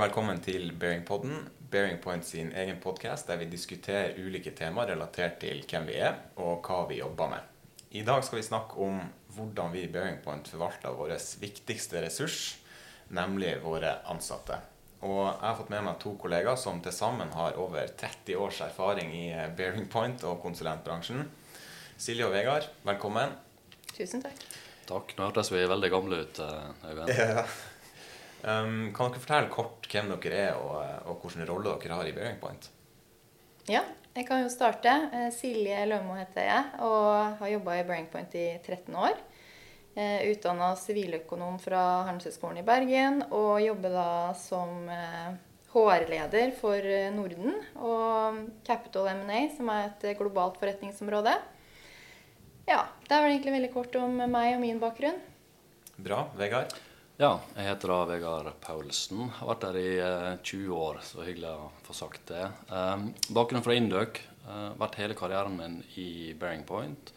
Hjertelig velkommen til Bearingpodden, Bearing Point sin egen podkast der vi diskuterer ulike temaer relatert til hvem vi er og hva vi jobber med. I dag skal vi snakke om hvordan vi i Bearing Point forvalter vår viktigste ressurs, nemlig våre ansatte. Og jeg har fått med meg to kollegaer som til sammen har over 30 års erfaring i Bearing Point og konsulentbransjen. Silje og Vegard, velkommen. Tusen takk. Takk. Nå hørtes vi veldig gamle ut, Øyvind. Ja. Um, kan dere fortelle kort hvem dere er, og, og hvilken rolle dere har i Bearing Point? Ja, jeg kan jo starte. Silje Lømo heter jeg, og har jobba i Bearing Point i 13 år. Utdanna siviløkonom fra Handelshøyskolen i Bergen, og jobber da som HR-leder for Norden og Capital M&A, som er et globalt forretningsområde. Ja, Det er vel egentlig veldig kort om meg og min bakgrunn. Bra. Vegard? Ja, jeg heter da Vegard Paulsen. Har vært der i eh, 20 år, så hyggelig å få sagt det. Eh, bakgrunnen fra Indøk. Eh, vært hele karrieren min i Bearing Point.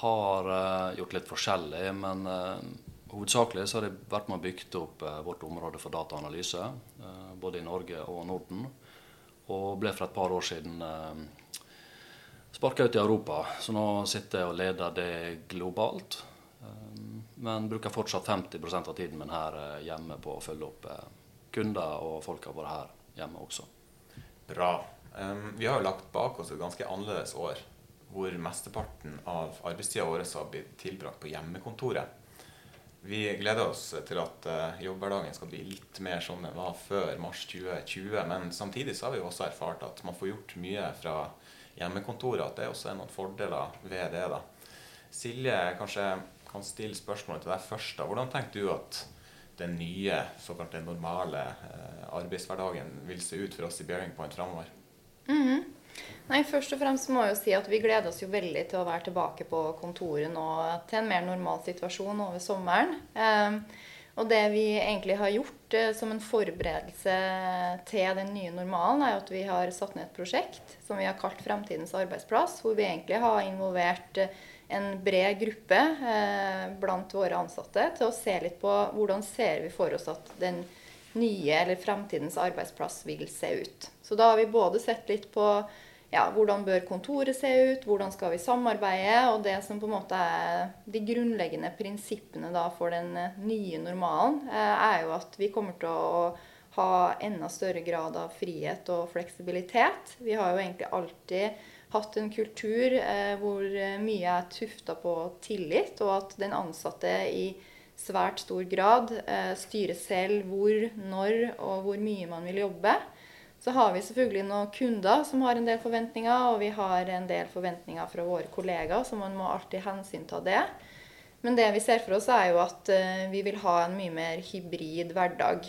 har gjort litt forskjellig, men hovedsakelig så har jeg vært med og bygd opp vårt område for dataanalyse, både i Norge og Norden. Og ble for et par år siden sparka ut i Europa, så nå sitter jeg og leder det globalt. Men bruker fortsatt 50% av tiden min her eh, hjemme på å følge opp eh, kunder og folka våre her hjemme også. Bra. Um, vi har jo lagt bak oss et ganske annerledes år, hvor mesteparten av arbeidstida vår har blitt tilbrakt på hjemmekontoret. Vi gleder oss til at uh, jobbhverdagen skal bli litt mer som den var før mars 2020. Men samtidig så har vi også erfart at man får gjort mye fra hjemmekontoret. At det også er noen fordeler ved det. da. Silje, kanskje kan stille spørsmålet til deg først. da. Hvordan tenker du at den nye, såkalte normale eh, arbeidshverdagen vil se ut for oss i Bearing Point framover? Mm -hmm. Nei, Først og fremst må jeg jo si at vi gleder oss jo veldig til å være tilbake på kontoret nå til en mer normal situasjon over sommeren. Um, og det vi egentlig har gjort eh, som en forberedelse til den nye normalen, er at vi har satt ned et prosjekt som vi har kalt Fremtidens arbeidsplass, hvor vi egentlig har involvert eh, en bred gruppe eh, blant våre ansatte til å se litt på hvordan ser vi for oss at den nye eller fremtidens arbeidsplass vil se ut. Så da har vi både sett litt på ja, hvordan bør kontoret se ut, hvordan skal vi samarbeide, og det som på en måte er de grunnleggende prinsippene da for den eh, nye normalen, eh, er jo at vi kommer til å ha enda større grad av frihet og fleksibilitet. Vi har jo egentlig alltid hatt en kultur eh, hvor eh, mye er tufta på tillit, og at den ansatte i svært stor grad eh, styrer selv hvor, når og hvor mye man vil jobbe. Så har vi selvfølgelig noen kunder som har en del forventninger, og vi har en del forventninger fra våre kollegaer, så man må alltid hensynta det. Men det vi ser for oss, er jo at vi vil ha en mye mer hybrid hverdag.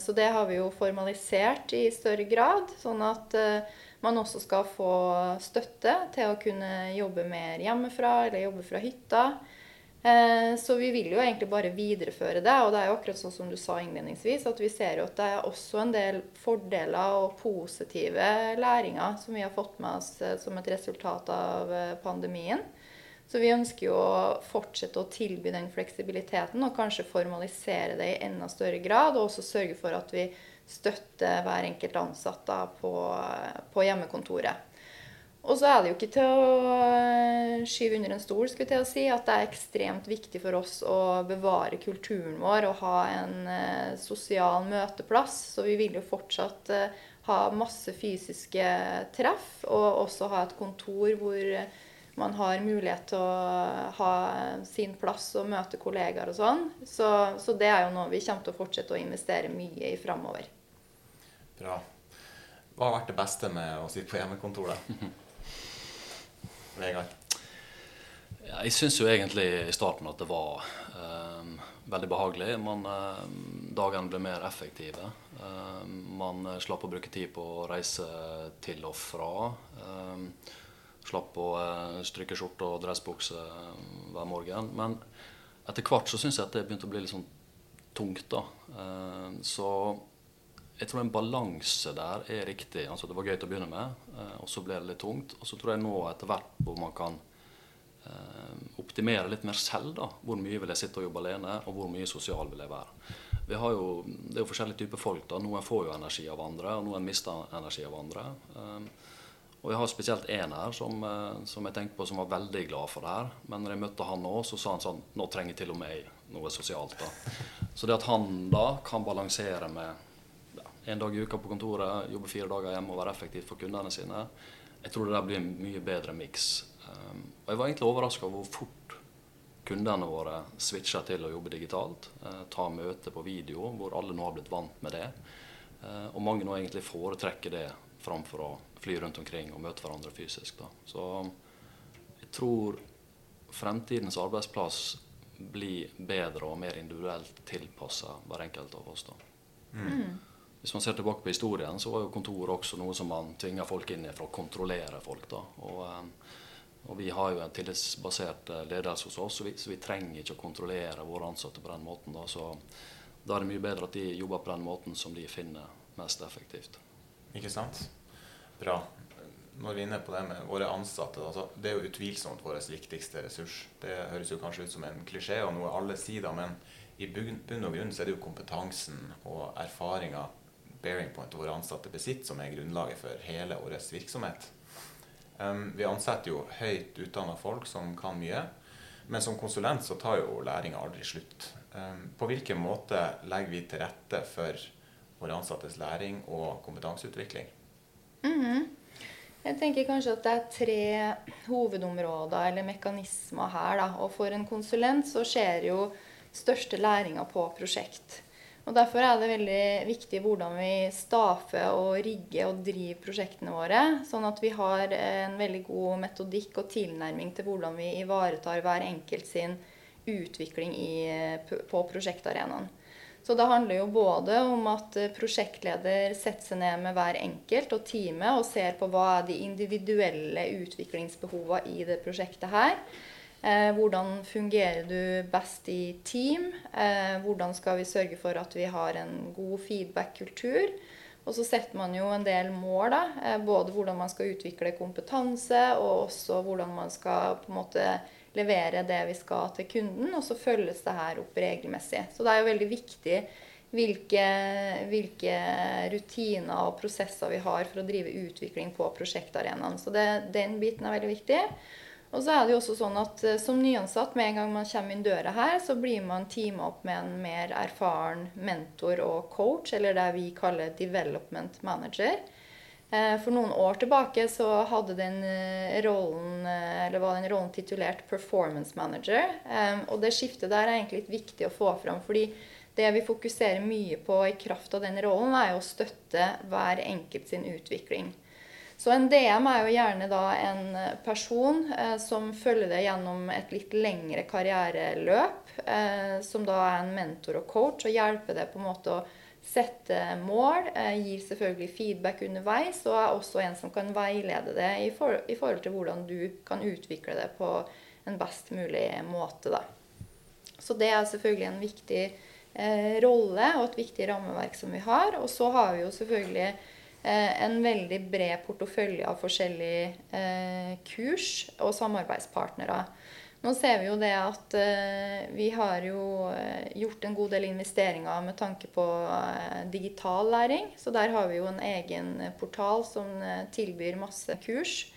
Så det har vi jo formalisert i større grad, sånn at man også skal få støtte til å kunne jobbe mer hjemmefra eller jobbe fra hytta. Eh, så vi vil jo egentlig bare videreføre det. Og det er jo akkurat sånn som du sa innledningsvis, at vi ser jo at det er også en del fordeler og positive læringer som vi har fått med oss eh, som et resultat av eh, pandemien. Så vi ønsker jo å fortsette å tilby den fleksibiliteten og kanskje formalisere det i enda større grad. Og også sørge for at vi støtter hver enkelt ansatt da, på, på, hjemmekontoret. Og så er det jo ikke til å eh, skyve under en stol skulle til å si, at det er ekstremt viktig for oss å bevare kulturen vår og ha en eh, sosial møteplass. Så vi vil jo fortsatt eh, ha masse fysiske treff, og også ha et kontor hvor man har mulighet til å ha sin plass og møte kollegaer og sånn. Så, så det er jo noe vi kommer til å fortsette å investere mye i framover. Bra. Hva har vært det beste med å sitte på hjemmekontor, da? Vegard? Ja, jeg syns jo egentlig i starten at det var um, veldig behagelig. Man, um, dagene ble mer effektive. Um, man slapp å bruke tid på å reise til og fra. Um, slapp å uh, stryke skjorte og dressbukse hver morgen. Men etter hvert så syns jeg at det begynte å bli litt sånn tungt. da. så jeg tror en balanse der er riktig. Altså Det var gøy til å begynne med, eh, og så ble det litt tungt. Og så tror jeg nå etter hvert hvor man kan eh, optimere litt mer selv. da, Hvor mye vil jeg sitte og jobbe alene, og hvor mye sosial vil jeg være. jo, det er jo forskjellige typer folk. da. Noen får jo energi av andre, og noen mister energi av andre. Og jeg har spesielt én her som, uh, som, jeg tenkte på som var veldig glad for det her. Men når jeg møtte han nå, så sa han sånn Nå trenger til og med jeg noe sosialt. da. Så det at han da kan balansere med ja, en dag i uka på kontoret, jobbe fire dager hjemme og være effektiv for kundene sine, jeg tror det der blir en mye bedre miks. Um, og jeg var egentlig overraska over hvor fort kundene våre switcher til å jobbe digitalt. Uh, ta møte på video, hvor alle nå har blitt vant med det. Uh, og mange nå egentlig foretrekker det framfor å fly rundt omkring og møte hverandre fysisk. Da. Så jeg tror fremtidens arbeidsplass blir bedre og mer individuelt tilpassa hver enkelt av oss. da. Mm. Hvis man ser tilbake på historien, så var jo kontor også noe som man tvinger folk inn i for å kontrollere folk. da. Og eh, og vi har jo en tillitsbasert eh, ledelse hos oss, så vi, så vi, trenger ikke å kontrollere våre ansatte på den måten. Da. Så da er det mye bedre at de jobber på den måten som de finner mest effektivt. Ikke sant. Bra. Når vi er inne på det med våre ansatte, altså, det er jo utvilsomt vår viktigste ressurs. Det høres jo kanskje ut som en klisjé og noe alle sier, da, men i bunn og grunn så er det jo kompetansen og erfaringa Bearing Point våre ansatte besitter, som er grunnlaget for hele vår virksomhet. Um, vi ansetter jo høyt utdanna folk som kan mye. Men som konsulent så tar jo læringa aldri slutt. Um, på hvilken måte legger vi til rette for våre ansattes læring og kompetanseutvikling? Mm -hmm. Jeg tenker kanskje at det er tre hovedområder eller mekanismer her. Da. Og for en konsulent så skjer jo største læringa på prosjekt. Og Derfor er det veldig viktig hvordan vi stafer og rigger og driver prosjektene våre, sånn at vi har en veldig god metodikk og tilnærming til hvordan vi ivaretar hver enkelt sin utvikling i, på prosjektarenaen. Så det handler jo både om at prosjektleder setter seg ned med hver enkelt og teamet og ser på hva er de individuelle utviklingsbehovene i det prosjektet her. Eh, hvordan fungerer du best i team? Eh, hvordan skal vi sørge for at vi har en god feedback-kultur? Og så setter man jo en del mål, da. Eh, både hvordan man skal utvikle kompetanse, og også hvordan man skal på en måte levere det vi skal til kunden. Og så følges det her opp regelmessig. Så det er jo veldig viktig hvilke, hvilke, rutiner og prosesser vi har for å drive utvikling på prosjektarenaen. Så det, den biten er veldig viktig. Og så er det jo også sånn at eh, som nyansatt, med en gang man kommer inn døra her, så blir man teama opp med en mer erfaren mentor og coach, eller det vi kaller development manager. Eh, for noen år tilbake så hadde den eh, rollen, eller var den rollen titulert performance manager. Og det skiftet der er egentlig litt viktig å få fram. fordi det vi fokuserer mye på i kraft av den rollen, er å støtte hver enkelt sin utvikling. Så en DM er jo gjerne da en person eh, som følger det gjennom et litt lengre karriereløp. Eh, som da er en mentor og coach og hjelper det på en måte å sette mål. Eh, gir selvfølgelig feedback underveis og er også en som kan veilede det i, for, i forhold til hvordan du kan utvikle det på en best mulig måte. da. Så det er selvfølgelig en viktig eh, rolle og et viktig rammeverk som vi har. Og så har vi jo selvfølgelig Eh, en veldig bred portefølje av forskjellige eh, kurs og samarbeidspartnere. Nå ser vi jo det at eh, vi har jo gjort en god del investeringer med tanke på digital læring. Så der har vi jo en egen portal som tilbyr masse kurs.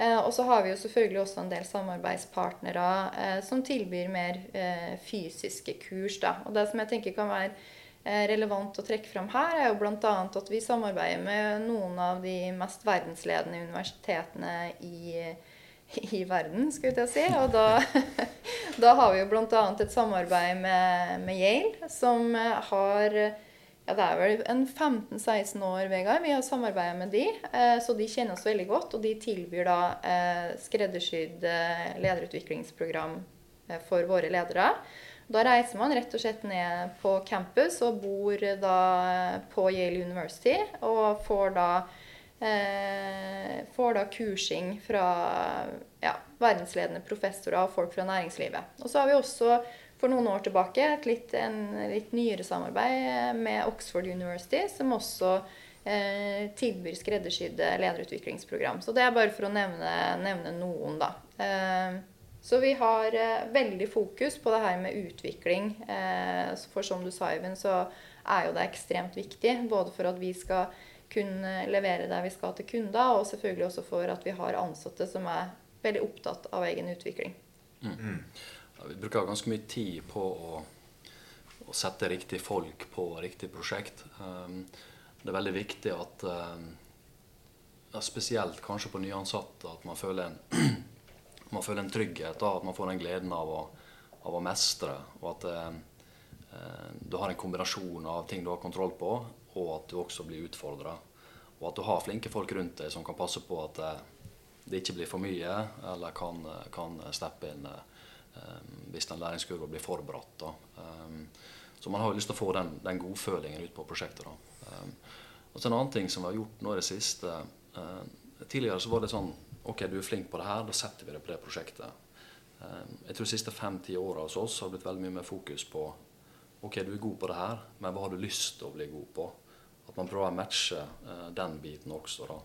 Og så har vi jo selvfølgelig også en del samarbeidspartnere som tilbyr mer fysiske kurs. Da. Og det som jeg tenker kan være Eh, relevant å trekke fram her, er jo bl.a. at vi samarbeider med noen av de mest verdensledende universitetene i, i verden, skulle jeg si. Og da, da har vi jo bl.a. et samarbeid med, med, Yale, som har ja, det er vel en 15-16 år, Vegard. Vi har samarbeida med de, eh, så de kjenner oss veldig godt. Og de tilbyr da eh, skreddersydd lederutviklingsprogram for våre ledere. Da reiser man rett og slett ned på campus og bor da på Yale University og får da, eh, får da kursing fra ja, verdensledende professorer og folk fra næringslivet. Og så har vi også for noen år tilbake et litt, en litt nyere samarbeid med Oxford University, som også eh, tilbyr skreddersydde lederutviklingsprogram. Så det er bare for å nevne, nevne noen, da. Eh, Så vi har eh, veldig fokus på det her med utvikling. Eh, for som du sa, Iven, så er jo det ekstremt viktig. Både for at vi skal kunne levere det vi skal til kunder, og selvfølgelig også for at vi har ansatte som er veldig opptatt av egen utvikling. Mm. Ja, vi bruker ganske mye tid på å, å sette riktig folk på riktig prosjekt. Um, det er veldig viktig at um, Spesielt kanskje på nyansatte at man føler en man føler en trygghet, da, at man får den gleden av å, av å mestre. Og at eh, du har en kombinasjon av ting du har kontroll på, og at du også blir utfordra. Og at du har flinke folk rundt deg som kan passe på at eh, det ikke blir for mye, eller kan, kan steppe inn eh, hvis den læringskurva blir for bratt. Så man har jo lyst til å få den, den godfølingen ut på prosjektet. Da. og så En annen ting som vi har gjort nå i det siste Tidligere så var det sånn Ok, du er flink på det her, da setter vi deg på det prosjektet. Jeg tror de siste fem-ti åra hos oss har blitt veldig mye mer fokus på Ok, du er god på det her, men hva har du lyst til å bli god på? At man prøver å matche uh, den biten også. da.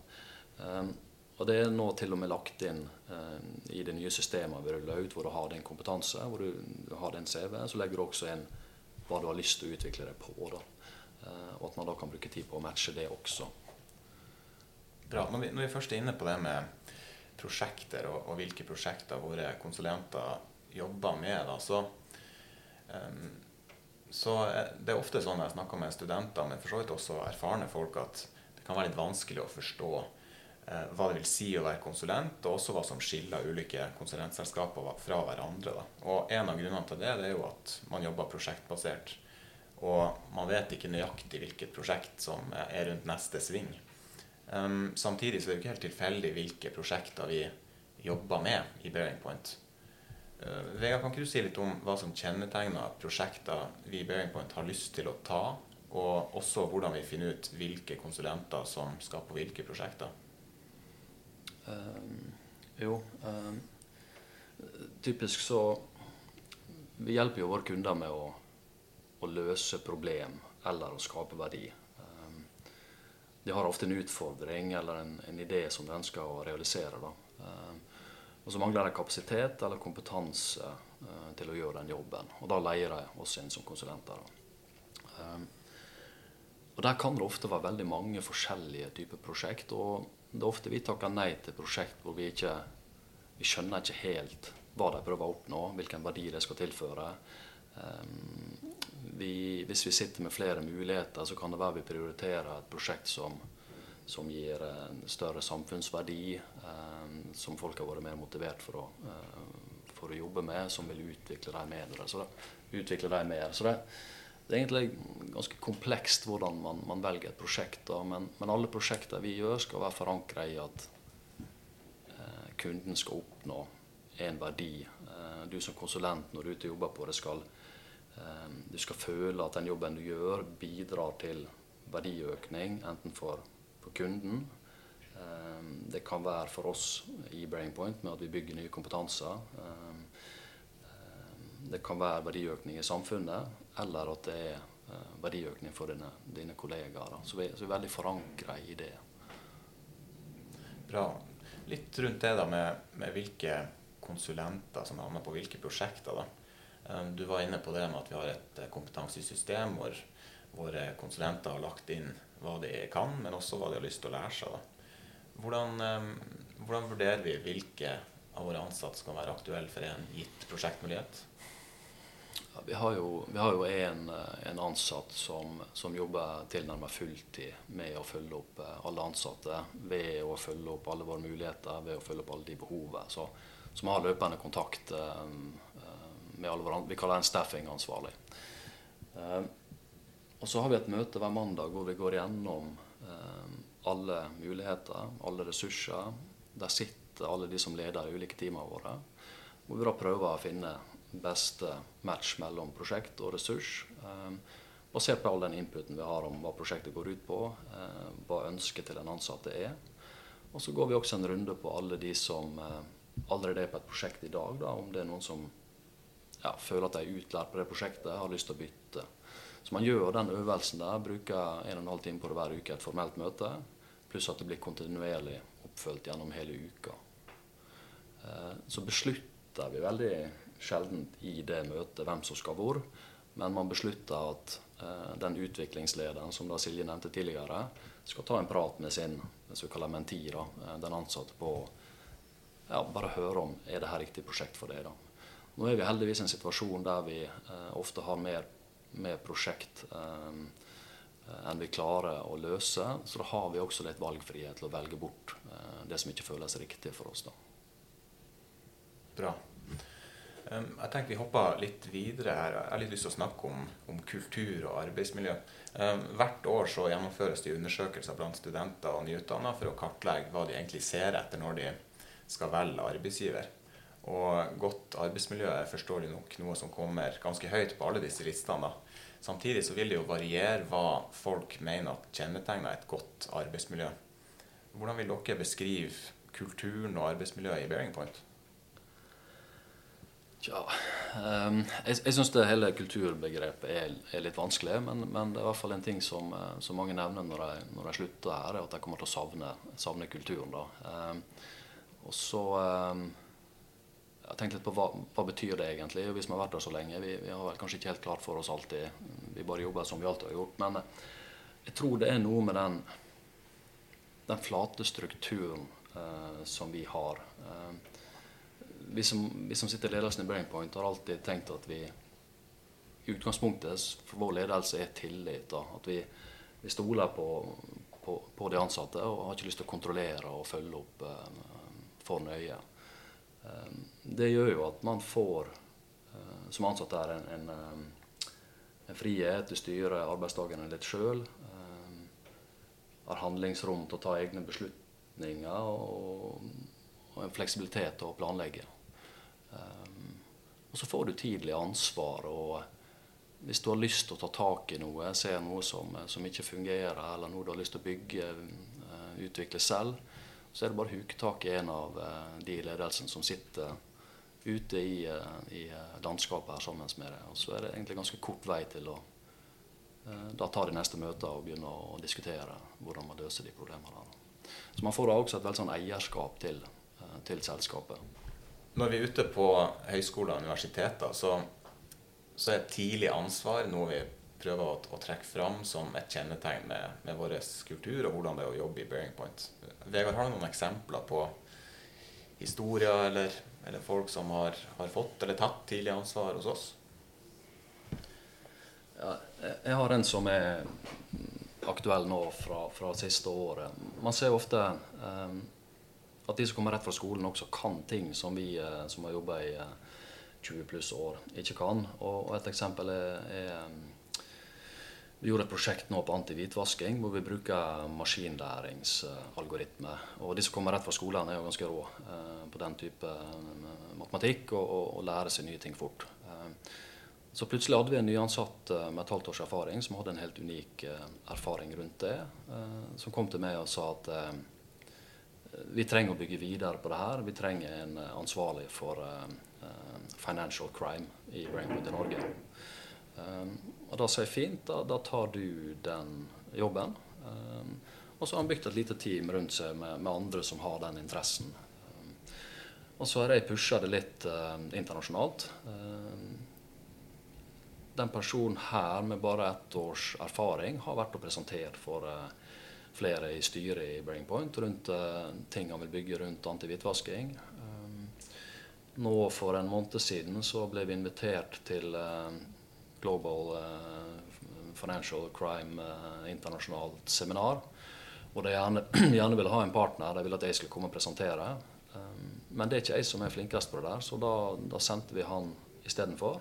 Um, og det er nå til og med lagt inn uh, i det nye systemet vi ruller ut, hvor du har din kompetanse, hvor du, har din CV. Så legger du også inn hva du har lyst til å utvikle deg på. da. Uh, og at man da kan bruke tid på å matche det også. Bra. Når vi, når vi først er inne på det med prosjekter og, og, hvilke prosjekter våre konsulenter jobber med, da, så, um, så det er ofte sånn jeg snakker med studenter, men for så vidt også erfarne folk, at det kan være litt vanskelig å forstå eh, hva det vil si å være konsulent, og også hva som skiller ulike konsulentselskaper fra hverandre. Da. Og En av grunnene til det, det er jo at man jobber prosjektbasert. Og man vet ikke nøyaktig hvilket prosjekt som er rundt neste sving. Um, samtidig så er det jo ikke helt tilfeldig hvilke prosjekter vi jobber med i Bearing Point. Uh, Vegard, kan ikke du si litt om hva som kjennetegner prosjekter vi i Bearing Point har lyst til å ta, og også hvordan vi finner ut hvilke konsulenter som skal på hvilke prosjekter? Um, jo, um, typisk så Vi hjelper jo våre kunder med å, å løse problem eller å skape verdi de har ofte en utfordring eller en, en idé som de ønsker å realisere. Eh, og så mangler de kapasitet eller kompetanse eh, til å gjøre den jobben. Og da leier de oss inn som konsulenter. Eh, og Der kan det ofte være veldig mange forskjellige typer prosjekt. Og det er ofte vi takker nei til prosjekt hvor vi ikke vi skjønner ikke helt hva de prøver å oppnå, hvilken verdi de skal tilføre. Um, vi, hvis vi sitter med flere muligheter, så kan det være vi prioriterer et prosjekt som, som gir en større samfunnsverdi, eh, som folk har vært mer motivert for å, eh, for å jobbe med, som vil utvikle dem mer. Så det, utvikle dem mer. Så det, det, er egentlig ganske komplekst hvordan man, man velger et prosjekt. Men, men, alle prosjekter vi gjør, skal være forankra i at eh, kunden skal oppnå en verdi. Du som konsulent når du er ute og jobber på det, skal du skal føle at den jobben du gjør, bidrar til verdiøkning, enten for, for kunden ehm, Det kan være for oss i Brainpoint med at vi bygger nye kompetanser. Ehm, det kan være verdiøkning i samfunnet, eller at det er eh, verdiøkning for dine, dine kollegaer. Så vi, så vi, er veldig forankra i det. Bra. Litt rundt det da med, med hvilke konsulenter som havner på hvilke prosjekter. da. Du var inne på det med at vi har et eh, kompetansesystem hvor våre konsulenter har lagt inn hva de kan, men også hva de har lyst til å lære seg. Hvordan, eh, hvordan vurderer vi hvilke av våre ansatte som kan være aktuelle for en gitt prosjektmulighet? Ja, vi har jo, vi en, ansatt som, som jobber tilnærmet fulltid med å følge opp alle ansatte ved å følge opp alle våre muligheter, ved å følge opp alle de behovene. Så, som har løpende kontakt um, med alle våre Vi kaller den staffing-ansvarlig. Og så har vi et møte hver mandag hvor vi går gjennom eh, alle muligheter, alle ressurser. Der sitter alle de som leder de ulike teamene våre. Hvor vi da prøver å finne beste match mellom prosjekt og ressurs. Eh, basert på all den inputen vi har om hva prosjektet går ut på, eh, hva ønsket til den ansatte er. Og så går vi også en runde på alle de som eh, allerede er på et prosjekt i dag. Da, om det er noen som ja, føler at de er utlært på det prosjektet, har lyst til å bytte. Så man gjør den øvelsen der, bruker en og en halv time på det hver uke, et formelt møte, pluss at det blir kontinuerlig oppfølgt gjennom hele uka. Eh, så beslutter vi veldig sjelden i det møtet hvem som skal hvor. Men man beslutter at eh, den utviklingslederen som da Silje nevnte tidligere, skal ta en prat med sin såkalte menti, da, eh, den ansatte, på ja, bare høre om er det her riktig prosjekt for deg. da. Nå er vi heldigvis i en situasjon der vi ofte har mer, mer prosjekt eh, enn vi klarer å løse. Så da har vi også litt valgfrihet til å velge bort eh, det som ikke føles riktig for oss. da. Bra. Jeg tenker Vi hopper litt videre her. Jeg har litt lyst til å snakke om, om kultur og arbeidsmiljø. Hvert år så gjennomføres det undersøkelser blant studenter og nyutdannede for å kartlegge hva de egentlig ser etter når de skal velge arbeidsgiver. Og godt arbeidsmiljø er forståelig nok noe som kommer ganske høyt på alle disse listene. Samtidig så vil det jo variere hva folk mener at kjennetegner et godt arbeidsmiljø. Hvordan vil dere beskrive kulturen og arbeidsmiljøet i Bearing Point? Tja um, jeg, jeg syns det hele kulturbegrepet er, er litt vanskelig. Men, men, det er i hvert fall en ting som, eh, som mange nevner når de, når de, slutter her, er at de kommer til å savne, savne kulturen. da. Um, og så um, Jeg tenkte litt på hva, hva betyr det egentlig, hvis vi har vært der så lenge. Vi, vi, har vel kanskje ikke helt klart for oss alltid. Vi bare jobber som vi alltid har gjort. Men eh, jeg tror det er noe med den, den flate strukturen eh, som vi har. Eh, vi som, vi som, sitter i ledelsen i Brainpoint, har alltid tenkt at vi i utgangspunktet for vår ledelse er tillit. Da. At vi, vi stoler på, på, på, de ansatte og har ikke lyst til å kontrollere og følge opp eh, for nøye. Uh, det gjør jo at man får, uh, som ansatt der, en, en, en frihet til å styre arbeidsdagene litt sjøl. har handlingsrom til å ta egne beslutninger og, og en fleksibilitet til å planlegge. Og så får du tidlig ansvar. og Hvis du har lyst til å ta tak i noe, ser noe som, som ikke fungerer, eller noe du har lyst til å bygge, utvikle selv, så er det bare å huke tak i en av de i ledelsen som sitter ute i, uh, i landskapet her sammen med deg. Og så er det egentlig ganske kort vei til å da ta de neste møtene og begynne å diskutere hvordan man løser de problemene. Så man får da også et veldig sånn eierskap til, til selskapet når vi er ute på høyskoler og universiteter, så, så, er tidlig ansvar noe vi prøver å, å trekke fram som et kjennetegn med, med vår kultur og hvordan det er å jobbe i Bearing Point. Vegard, har du noen eksempler på historier eller, eller folk som har, har, fått eller tatt tidlig ansvar hos oss? Ja, jeg har en som er aktuell nå fra, fra siste året. Man ser ofte um, at de som kommer rett fra skolen, også kan ting som vi eh, som har jobba i 20 eh, pluss år, ikke kan. Og et eksempel er, er eh, vi gjorde et prosjekt nå på anti-hvitvasking hvor vi bruker maskinlæringsalgoritme. Og de som kommer rett fra skolen, er jo ganske rå eh, på den type matematikk og, og, og lærer seg nye ting fort. Eh, så plutselig hadde vi en nyansatt med et halvt års erfaring som hadde en helt unik eh, erfaring rundt det. som kom til meg og sa at vi trenger å bygge videre på det her. Vi trenger en eh, ansvarlig for financial crime i Brainwood i Norge. Um, og da sier jeg fint, da, da, tar du den jobben. Um, og så har han bygd et lite team rundt seg med, med andre som har den interessen. Um, og så har jeg pusha det litt uh, internasjonalt. den personen her med bare ett års erfaring har vært og presentert for uh, flere i styret i Brain Point rundt uh, ting han vil bygge rundt antihvitvasking. Um, nå for en måned siden så ble vi invitert til Global uh, Financial Crime internasjonalt seminar. Og de gjerne, gjerne ville ha en partner. De ville at jeg skulle komme og presentere. Um, men det er ikke jeg som er flinkest på det der, så da, da sendte vi han istedenfor.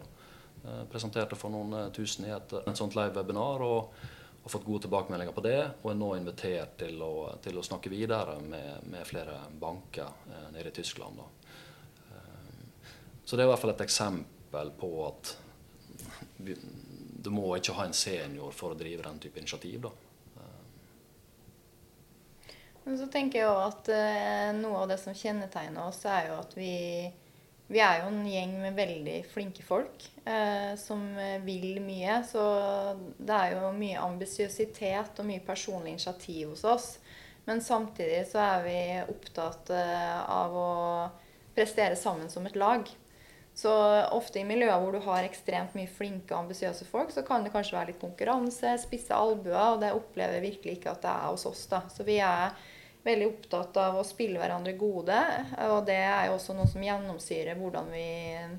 Presenterte for noen tusen i et, et sånt live webinar. og har fått gode tilbakemeldinger på det, og er nå invitert til å, til å snakke videre med, med flere banker eh, nede i Tyskland. Eh, så det er i hvert fall et eksempel på at du må ikke ha en senior for å drive den type initiativ. Da. Men så tenker jeg òg at eh, noe av det som kjennetegner oss, er jo at vi vi er jo en gjeng med veldig flinke folk eh, som vil mye. Så det er jo mye ambisiøsitet og mye personlig initiativ hos oss. Men samtidig så er vi opptatt eh, av å prestere sammen som et lag. Så ofte i miljøer hvor du har ekstremt mye flinke, ambisiøse folk, så kan det kanskje være litt konkurranse, spisse albuer, og det opplever jeg virkelig ikke at det er hos oss. da. Så vi er veldig opptatt av å spille hverandre gode, og det er jo også noe som gjennomsyrer hvordan vi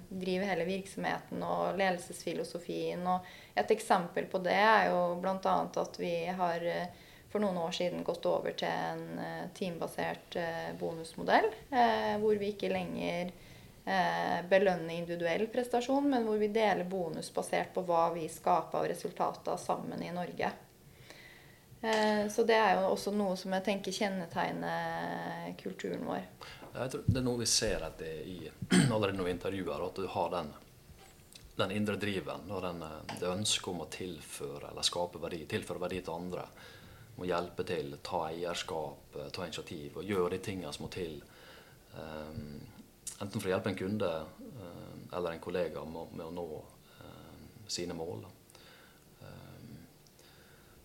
driver hele virksomheten og ledelsesfilosofien. Og et eksempel på det er jo bl.a. at vi har eh, for noen år siden gått over til en eh, teambasert eh, bonusmodell, hvor vi ikke lenger belønne individuell prestasjon, men hvor vi deler bonus basert på hva vi skaper av resultater sammen i Norge. Eh, så det er jo også noe som jeg tenker kjennetegner kulturen vår. Jeg tror Det er noe vi ser etter i allerede noen intervjuer, at du har den, den indre driven og den, det ønsket om å tilføre eller skape verdi, tilføre verdi til andre. Må hjelpe til, ta eierskap, ta initiativ og gjøre de tingene som må til. Um, enten for å hjelpe en kunde eh, eller en kollega med, å nå eh, sine mål. Eh,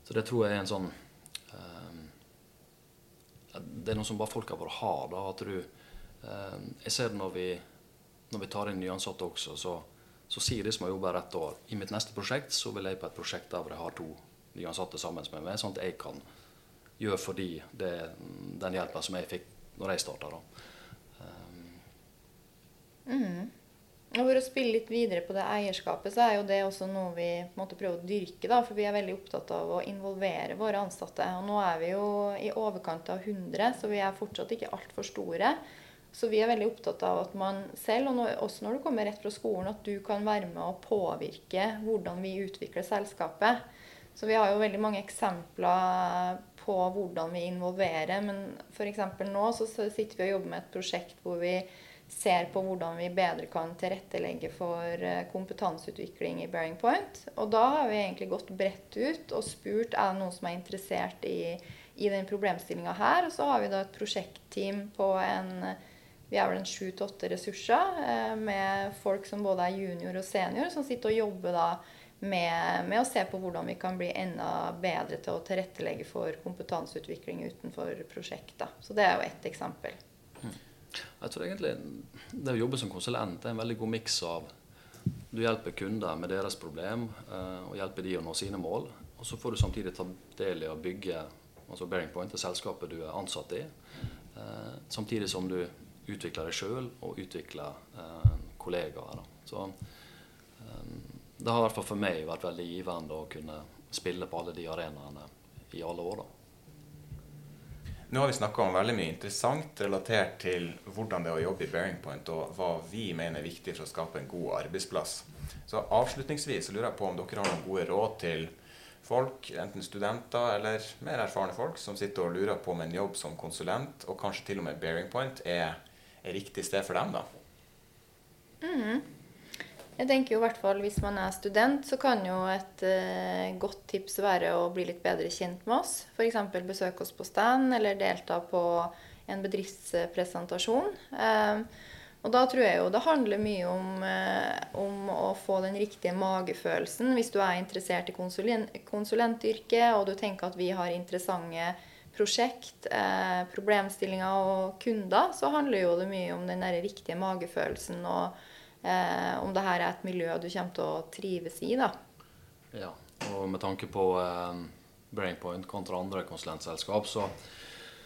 så det tror jeg er en sånn Det er noe som bare folk våre har. Da, at du, jeg ser det når vi, når vi tar inn nyansatte også, så, så sier de som har jobba ett år I mitt neste prosjekt så vil jeg på et prosjekt der jeg har to nyansatte sammen med meg, sånn at jeg kan gjøre for dem den hjelpa som jeg fikk når jeg starta. Mm. Og For å spille litt videre på det eierskapet, så er jo det også noe vi på en prøver å dyrke. da, For vi er veldig opptatt av å involvere våre ansatte. Og nå er vi jo i overkant av 100, så vi er fortsatt ikke altfor store. Så vi er veldig opptatt av at man selv, og også når du kommer rett fra skolen, at du kan være med å påvirke hvordan vi utvikler selskapet. Så vi har jo veldig mange eksempler på hvordan vi involverer. Men f.eks. nå så sitter vi og jobber med et prosjekt hvor vi ser på hvordan vi bedre kan tilrettelegge for eh, kompetanseutvikling i Bearing Point. Og da har vi egentlig gått bredt ut og spurt er det noen som er interessert i, i den problemstillinga her. Og så har vi da et prosjektteam på en vi er vel en sju til åtte ressurser eh, med folk som både er junior og senior, som sitter og jobber da med, med, å se på hvordan vi kan bli enda bedre til å tilrettelegge for kompetanseutvikling utenfor prosjekter. Så det er jo ett eksempel. Jeg tror egentlig det å jobbe som konsulent er en veldig god miks av Du hjelper kunder med deres problem eh, og hjelper de å nå sine mål. Og så får du samtidig ta del i å bygge altså Bearing Point, det selskapet du er ansatt i. Eh, samtidig som du utvikler deg sjøl og utvikler eh, kollegaer. Så det har i hvert fall for meg vært veldig givende å kunne spille på alle de arenaene i alle år. da. Nå har vi snakka om veldig mye interessant relatert til hvordan det er å jobbe i Bearing Point, og hva vi mener er viktig for å skape en god arbeidsplass. Så Avslutningsvis så lurer jeg på om dere har noen gode råd til folk, enten studenter eller mer erfarne folk, som sitter og lurer på om en jobb som konsulent, og kanskje til og med Bearing Point, er, er riktig sted for dem, da? Mm. Jeg tenker jo i hvert fall Hvis man er student, så kan jo et eh, godt tips være å bli litt bedre kjent med oss. F.eks. besøke oss på stand eller delta på en bedriftspresentasjon. Eh, og da tror jeg jo det handler mye om, eh, om, å få den riktige magefølelsen. Hvis du er interessert i konsulent, konsulentyrket, og du tenker at vi har interessante prosjekt, problemstillinger og kunder, så handler jo det mye om den riktige magefølelsen. og eh, om det her er et miljø du kommer til å trives i. da. Ja, og med tanke på eh, Brainpoint kontra andre konsulentselskap, så,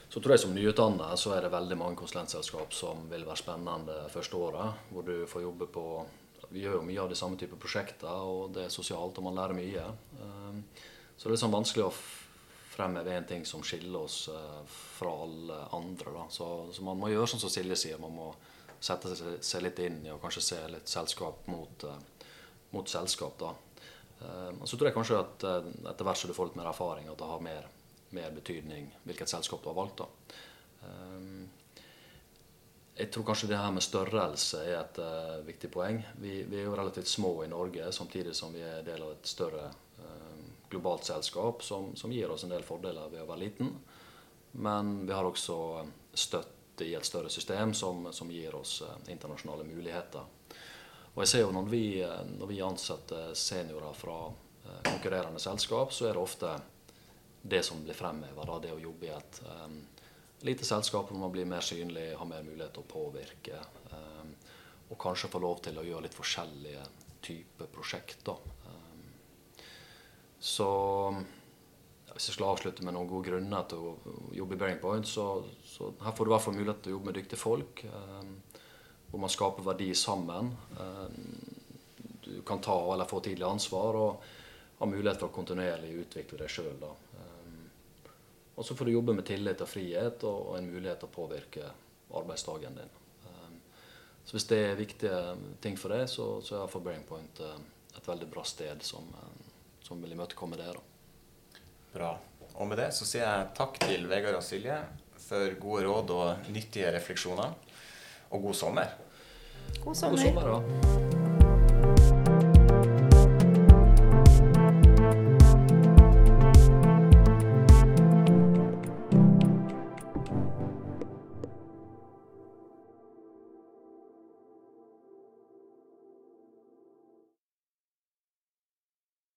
så tror jeg som nyutdannet så er det veldig mange konsulentselskap som vil være spennende første året. Hvor du får jobbe på Vi gjør jo mye av de samme type prosjekter, og det er sosialt, og man lærer mye. Um, så det er sånn vanskelig å fremheve én ting som skiller oss uh, fra alle andre. Da. Så, så, man må gjøre sånn som Silje sier. man må sette seg litt inn i og kanskje se litt selskap mot, uh, mot selskap. da. Uh, og Så tror jeg kanskje at uh, etter hvert som du får litt mer erfaring, at det har mer, mer betydning hvilket selskap du har valgt. da. jeg tror kanskje det her med størrelse er et viktig poeng. Vi, vi, er jo relativt små i Norge, samtidig som vi er del av et større globalt selskap som, som, gir oss en del fordeler ved å være liten. Men vi har også støtt i et større system som, som gir oss eh, internasjonale muligheter. Og jeg ser jo Når vi, eh, når vi ansetter seniorer fra eh, konkurrerende selskap, så er det ofte det som blir fremheva. Det å jobbe i et um, lite selskap hvor man blir mer synlig, har mer mulighet til å påvirke. Um, og kanskje få lov til å gjøre litt forskjellige typer prosjekter. Så hvis jeg skulle avslutte med noen gode grunner til å jobbe i Bearing Point, så, så her får du i hvert fall mulighet til å jobbe med dyktige folk. hvor man skaper verdi sammen. du kan ta eller få tidlig ansvar og ha mulighet for å kontinuerlig utvikle deg sjøl. Og så får du jobbe med tillit og frihet og, en mulighet til å påvirke arbeidsdagen din. Um, så hvis det er viktige ting for deg, så, så er iallfall Bearing Point uh, et veldig bra sted som, uh, som vil imøtekomme det. Da. Bra. Og med det så sier jeg takk til Vegard og Silje for gode råd og nyttige refleksjoner. Og god sommer. God sommer. God sommer.